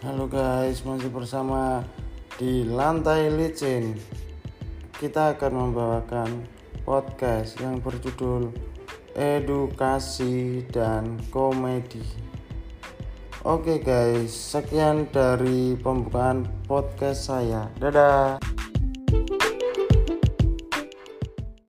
Halo guys, masih bersama di Lantai Licin. Kita akan membawakan podcast yang berjudul Edukasi dan Komedi. Oke guys, sekian dari pembukaan podcast saya. Dadah.